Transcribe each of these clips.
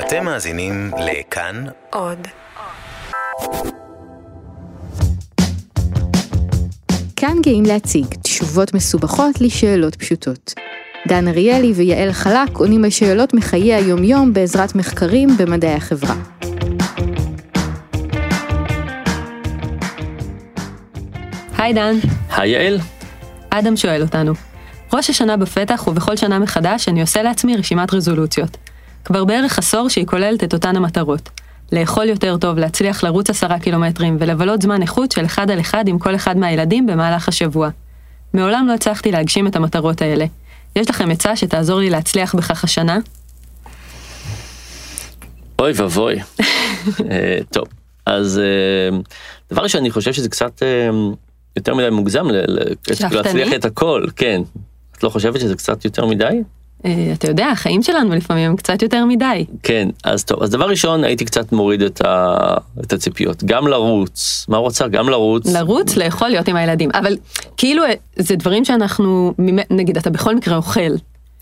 אתם מאזינים לכאן עוד. כאן גאים להציג תשובות מסובכות לשאלות פשוטות. דן אריאלי ויעל חלק עונים על שאלות מחיי היומיום בעזרת מחקרים במדעי החברה. היי דן, היי יעל, אדם שואל אותנו. ראש השנה בפתח ובכל שנה מחדש אני עושה לעצמי רשימת רזולוציות. כבר בערך עשור שהיא כוללת את אותן המטרות. לאכול יותר טוב, להצליח לרוץ עשרה קילומטרים ולבלות זמן איכות של אחד על אחד עם כל אחד מהילדים במהלך השבוע. מעולם לא הצלחתי להגשים את המטרות האלה. יש לכם עצה שתעזור לי להצליח בכך השנה? אוי ואבוי. אה, טוב, אז אה, דבר ראשון, אני חושב שזה קצת אה, יותר מדי מוגזם ל- ל- שאפתני? להצליח את הכל, כן. את לא חושבת שזה קצת יותר מדי? אה, אתה יודע, החיים שלנו לפעמים הם קצת יותר מדי. כן, אז טוב, אז דבר ראשון, הייתי קצת מוריד את, ה... את הציפיות. גם לרוץ, מה רוצה? גם לרוץ. לרוץ, לאכול, להיות עם הילדים. אבל כאילו, אה, זה דברים שאנחנו, נגיד, אתה בכל מקרה אוכל.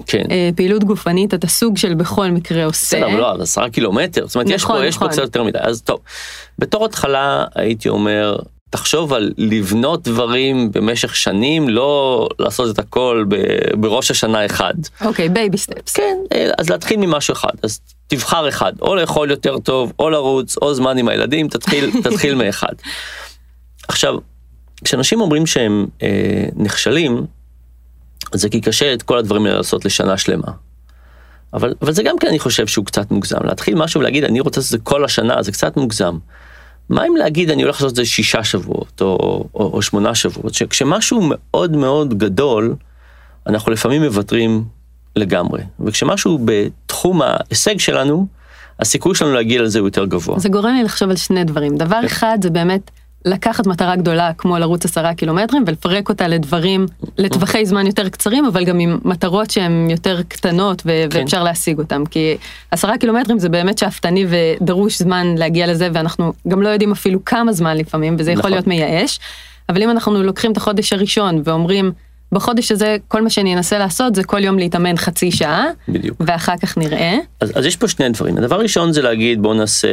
כן. אה, פעילות גופנית, אתה סוג של בכל מקרה עושה. בסדר, אבל לא, אז עשרה קילומטר, זאת אומרת, יש נכון, פה, יש פה נכון. קצת יותר מדי, אז טוב. בתור התחלה הייתי אומר, תחשוב על לבנות דברים במשך שנים, לא לעשות את הכל ב- בראש השנה אחד. אוקיי, baby steps. כן, אה, אז להתחיל ממשהו אחד, אז תבחר אחד, או לאכול יותר טוב, או לרוץ, או זמן עם הילדים, תתחיל, תתחיל מאחד. עכשיו, כשאנשים אומרים שהם אה, נכשלים, זה כי קשה את כל הדברים האלה לעשות לשנה שלמה. אבל, אבל זה גם כן אני חושב שהוא קצת מוגזם. להתחיל משהו ולהגיד אני רוצה לעשות את זה כל השנה, זה קצת מוגזם. מה אם להגיד אני הולך לעשות את זה שישה שבועות או, או, או שמונה שבועות, שכשמשהו מאוד מאוד גדול, אנחנו לפעמים מוותרים לגמרי. וכשמשהו בתחום ההישג שלנו, הסיכוי שלנו להגיע לזה הוא יותר גבוה. זה גורם לי לחשוב על שני דברים. דבר אחד זה באמת לקחת מטרה גדולה כמו לרוץ עשרה קילומטרים ולפרק אותה לדברים, לטווחי זמן יותר קצרים, אבל גם עם מטרות שהן יותר קטנות ו- כן. ואפשר להשיג אותן. כי עשרה קילומטרים זה באמת שאפתני ודרוש זמן להגיע לזה, ואנחנו גם לא יודעים אפילו כמה זמן לפעמים, וזה יכול נכון. להיות מייאש. אבל אם אנחנו לוקחים את החודש הראשון ואומרים, בחודש הזה כל מה שאני אנסה לעשות זה כל יום להתאמן חצי שעה, בדיוק. ואחר כך נראה. אז, אז יש פה שני דברים. הדבר הראשון זה להגיד בואו נעשה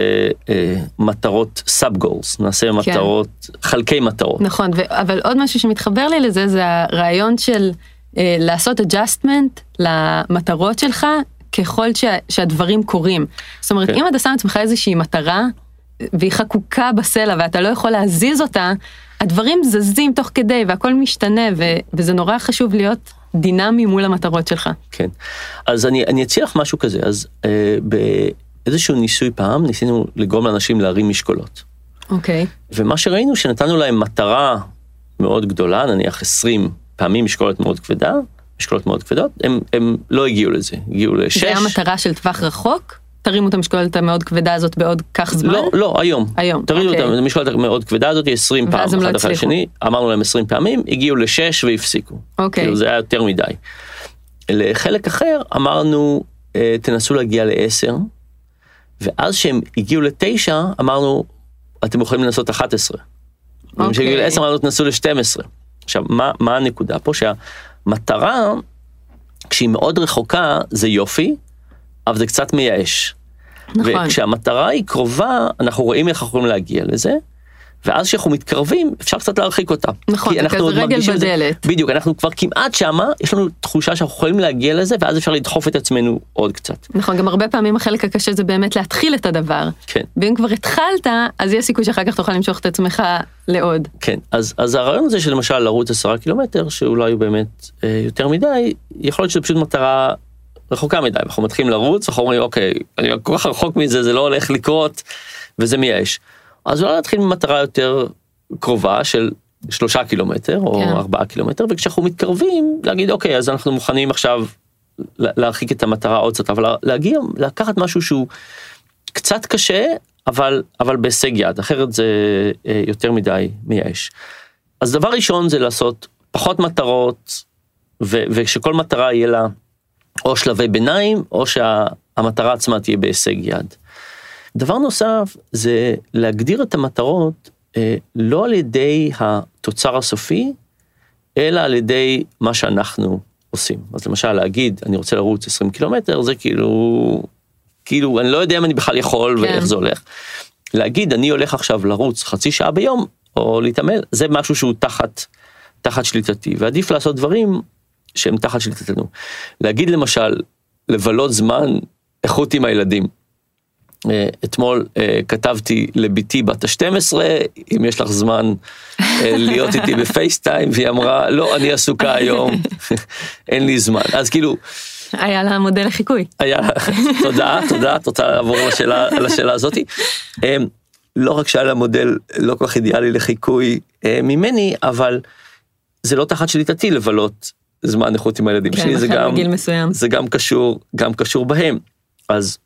אה, מטרות סאב גולס, נעשה מטרות, חלקי מטרות. נכון, ו- אבל עוד משהו שמתחבר לי לזה זה הרעיון של אה, לעשות adjustment למטרות שלך ככל שה, שהדברים קורים. זאת אומרת, כן. אם אתה שם לעצמך איזושהי מטרה והיא חקוקה בסלע ואתה לא יכול להזיז אותה, הדברים זזים תוך כדי והכל משתנה ו- וזה נורא חשוב להיות דינמי מול המטרות שלך. כן. אז אני, אני אציע לך משהו כזה, אז אה, באיזשהו ניסוי פעם ניסינו לגרום לאנשים להרים משקולות. אוקיי. ומה שראינו שנתנו להם מטרה מאוד גדולה, נניח 20 פעמים משקולת מאוד כבדה, משקולות מאוד כבדות, הם, הם לא הגיעו לזה, הגיעו לשש. זה היה מטרה של טווח רחוק? תרימו את המשקולת המאוד כבדה הזאת בעוד כך זמן? לא, לא, היום. היום, תראו אוקיי. אותם, המשקולת המאוד כבדה הזאת, 20 פעם, הם לא אחד אחרי. השני, אמרנו להם 20 פעמים, הגיעו לשש והפסיקו. אוקיי. כאילו זה היה יותר מדי. לחלק אחר אמרנו, אה, תנסו להגיע לעשר, ואז שהם הגיעו לתשע, אמרנו, אתם יכולים לנסות 11. אוקיי. וכשהגיעו לעשר אמרנו, תנסו ל-12. עכשיו, מה, מה הנקודה פה? שהמטרה, כשהיא מאוד רחוקה, זה יופי, אבל זה קצת מייאש. נכון. וכשהמטרה היא קרובה, אנחנו רואים איך אנחנו יכולים להגיע לזה, ואז כשאנחנו מתקרבים, אפשר קצת להרחיק אותה. נכון, זה כזה רגל את זה- בדלת. בדיוק, אנחנו כבר כמעט שמה, יש לנו תחושה שאנחנו יכולים להגיע לזה, ואז אפשר לדחוף את עצמנו עוד קצת. נכון, גם הרבה פעמים החלק הקשה זה באמת להתחיל את הדבר. כן. ואם כבר התחלת, אז יש סיכוי שאחר כך תוכל למשוך את עצמך לעוד. כן, אז, אז הרעיון הזה שלמשל לרוץ עשרה קילומטר, שאולי הוא באמת אה, יותר מדי, יכול להיות שזה פשוט מטרה רחוקה מדי. אנחנו מתחילים לרוץ, אנחנו אומרים, אוקיי, אני כל כך רחוק מזה, זה לא הולך לקרות, וזה מייאש. אז אולי להתחיל ממטרה יותר קרובה של שלושה קילומטר, או כן. ארבעה קילומטר, וכשאנחנו מתקרבים, להגיד, אוקיי, אז אנחנו מוכנים עכשיו לה- להרחיק את המטרה עוד קצת, אבל להגיע, לקחת משהו שהוא קצת קשה, אבל, אבל בהישג יד, אחרת זה אה, יותר מדי מייאש. אז דבר ראשון זה לעשות פחות מטרות, ו- ושכל מטרה יהיה לה או שלבי ביניים, או שהמטרה עצמה תהיה בהישג יד. דבר נוסף זה להגדיר את המטרות אה, לא על ידי התוצר הסופי, אלא על ידי מה שאנחנו עושים. אז למשל להגיד, אני רוצה לרוץ 20 קילומטר, זה כאילו כאילו, אני לא יודע אם אני בכלל יכול כן. ואיך זה הולך. להגיד, אני הולך עכשיו לרוץ חצי שעה ביום, או להתעמל, זה משהו שהוא תחת, תחת שליטתי, ועדיף לעשות דברים שהם תחת שליטתנו. להגיד למשל, לבלות זמן איכות עם הילדים. אה, אתמול אה, כתבתי לבתי בת ה-12, אם יש לך זמן אה, להיות איתי בפייסטיים, והיא אמרה, לא, אני עסוקה היום, אין לי זמן. אז כאילו, היה לה מודל לחיקוי. היה, תודה, תודה, את רוצה לעבור לשאלה, לשאלה הזאתי. לא רק שהיה לה מודל לא כל כך אידיאלי לחיקוי ממני, אבל זה לא תחת שליטתי לבלות זמן איכות עם הילדים כן, שלי, זה גם. זה גם קשור, גם קשור בהם. אז,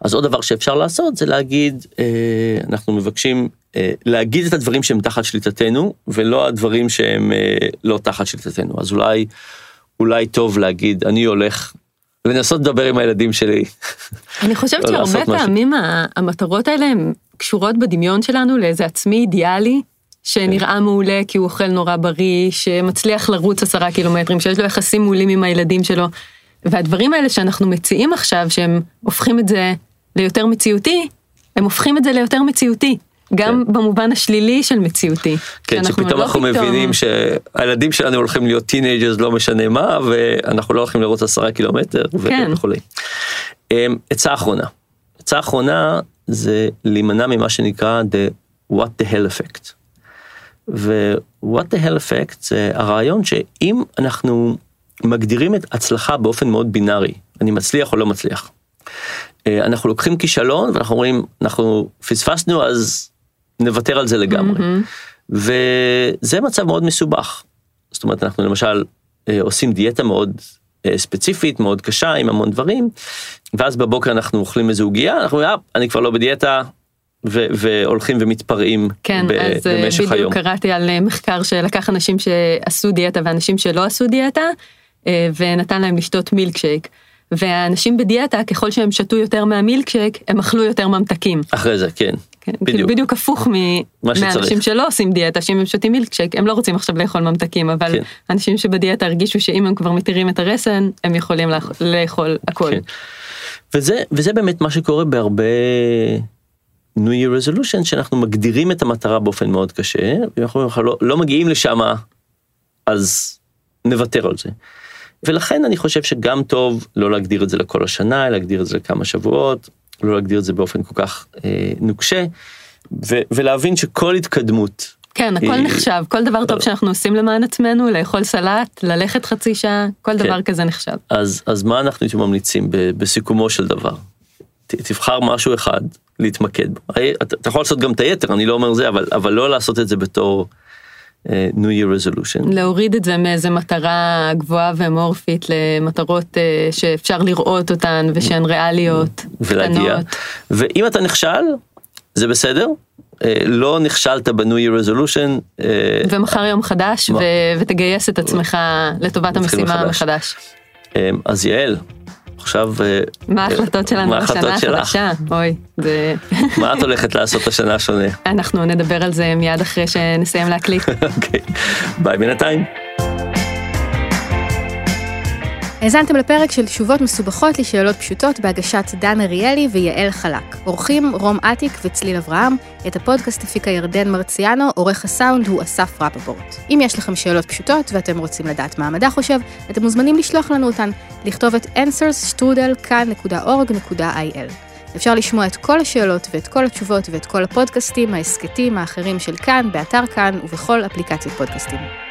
אז עוד דבר שאפשר לעשות זה להגיד, אה, אנחנו מבקשים אה, להגיד את הדברים שהם תחת שליטתנו, ולא הדברים שהם אה, לא תחת שליטתנו. אז אולי, אולי טוב להגיד, אני הולך לנסות לדבר עם הילדים שלי. אני חושבת לא שהרבה. פעמים המטרות האלה הן קשורות בדמיון שלנו לאיזה עצמי אידיאלי, שנראה מעולה כי הוא אוכל נורא בריא, שמצליח לרוץ עשרה קילומטרים, שיש לו יחסים מעולים עם הילדים שלו. והדברים האלה שאנחנו מציעים עכשיו, שהם הופכים את זה ליותר מציאותי, הם הופכים את זה ליותר מציאותי. גם במובן השלילי של מציאותי. כן, שפתאום לא אנחנו פתאום- מבינים שהילדים שלנו הולכים להיות teenagers לא משנה מה, ואנחנו לא הולכים לרוץ עשרה קילומטר כן. וכולי. אמ, עצה אחרונה. עצה אחרונה זה להימנע ממה שנקרא the what the hell effect. ו-what the hell effect זה הרעיון שאם אנחנו מגדירים את הצלחה באופן מאוד בינארי, אני מצליח או לא מצליח. אה, אנחנו לוקחים כישלון ואנחנו אומרים אנחנו פספסנו אז נוותר על זה לגמרי. וזה מצב מאוד מסובך. זאת אומרת אנחנו למשל אה, עושים דיאטה מאוד אה, ספציפית מאוד קשה עם המון דברים ואז בבוקר אנחנו אוכלים איזה עוגיה אנחנו אומרים "אה, אני כבר לא בדיאטה ו- והולכים ומתפרעים כן, ב- אז אה, במשך היום. בדיוק קראתי על אה, מחקר שלקח אנשים שעשו דיאטה ואנשים שלא עשו דיאטה, אה, ונתן להם לשתות מילקשייק. והאנשים בדיאטה, ככל שהם שתו יותר מהמילקשייק, הם אכלו יותר ממתקים. אחרי זה כן. כן, בדיוק. בדיוק. בדיוק הפוך מ... מהאנשים שלא עושים דיאטה, שאם הם שותים מילקשייק, הם לא רוצים עכשיו לאכול ממתקים, אבל כן. אנשים שבדיאטה הרגישו שאם הם כבר מתירים את הרסן, הם יכולים לאכ- לאכול הכל. כן. וזה, וזה באמת מה שקורה בהרבה New Year Resolution, שאנחנו מגדירים את המטרה באופן מאוד קשה, ואנחנו אומרים לך, לא, לא מגיעים לשם, אז נוותר על זה. ולכן אני חושב שגם טוב לא להגדיר את זה לכל השנה, אלא להגדיר את זה לכמה שבועות, לא להגדיר את זה באופן כל כך אה, נוקשה, ו- ולהבין שכל התקדמות, כן, הכל היא- נחשב, כל דבר טוב שאנחנו עושים למען עצמנו, לאכול סלט, ללכת חצי שעה, כל כן. דבר כזה נחשב. אז, אז מה אנחנו ממליצים בסיכומו של דבר? ת, תבחר משהו אחד להתמקד בו. אתה, יכול לעשות גם את היתר, אני לא אומר זה, אבל, אבל לא לעשות את זה בתור uh, New Year Resolution. להוריד את זה מאיזה מטרה גבוהה ואמורפית למטרות אה, שאפשר לראות אותן ושהן ריאליות, ולהגיע. קטנות. ואם אתה נכשל, זה בסדר. אה, לא נכשלת Year Resolution, אה, ומחר יום חדש? ו- ותגייס את עצמך לטובת המשימה מחדש. מחדש. אז יעל, עכשיו, אה, מה ההחלטות שלנו לשנה שלך? החדשה? אוי, זה... מה את הולכת לעשות השנה השונה? אנחנו נדבר על זה מיד אחרי שנסיים להקליט. אוקיי, ביי בינתיים. האזנתם לפרק של תשובות מסובכות לשאלות פשוטות בהגשת דן אריאלי ויעל חלק. עורכים רום אטיק וצליל אברהם, את הפודקאסט הפיקה ירדן מרציאנו, עורך הסאונד הוא אסף רפפורט. אם יש לכם שאלות פשוטות ואתם רוצים לדעת מה המדע חושב, אתם מוזמנים לשלוח לנו אותן, לכתוב את answers.כאן.org.il. אפשר לשמוע את כל השאלות ואת כל התשובות ואת כל הפודקאסטים, ההסכתים האחרים של כאן, באתר כאן ובכל אפליקציות פודקאסטים.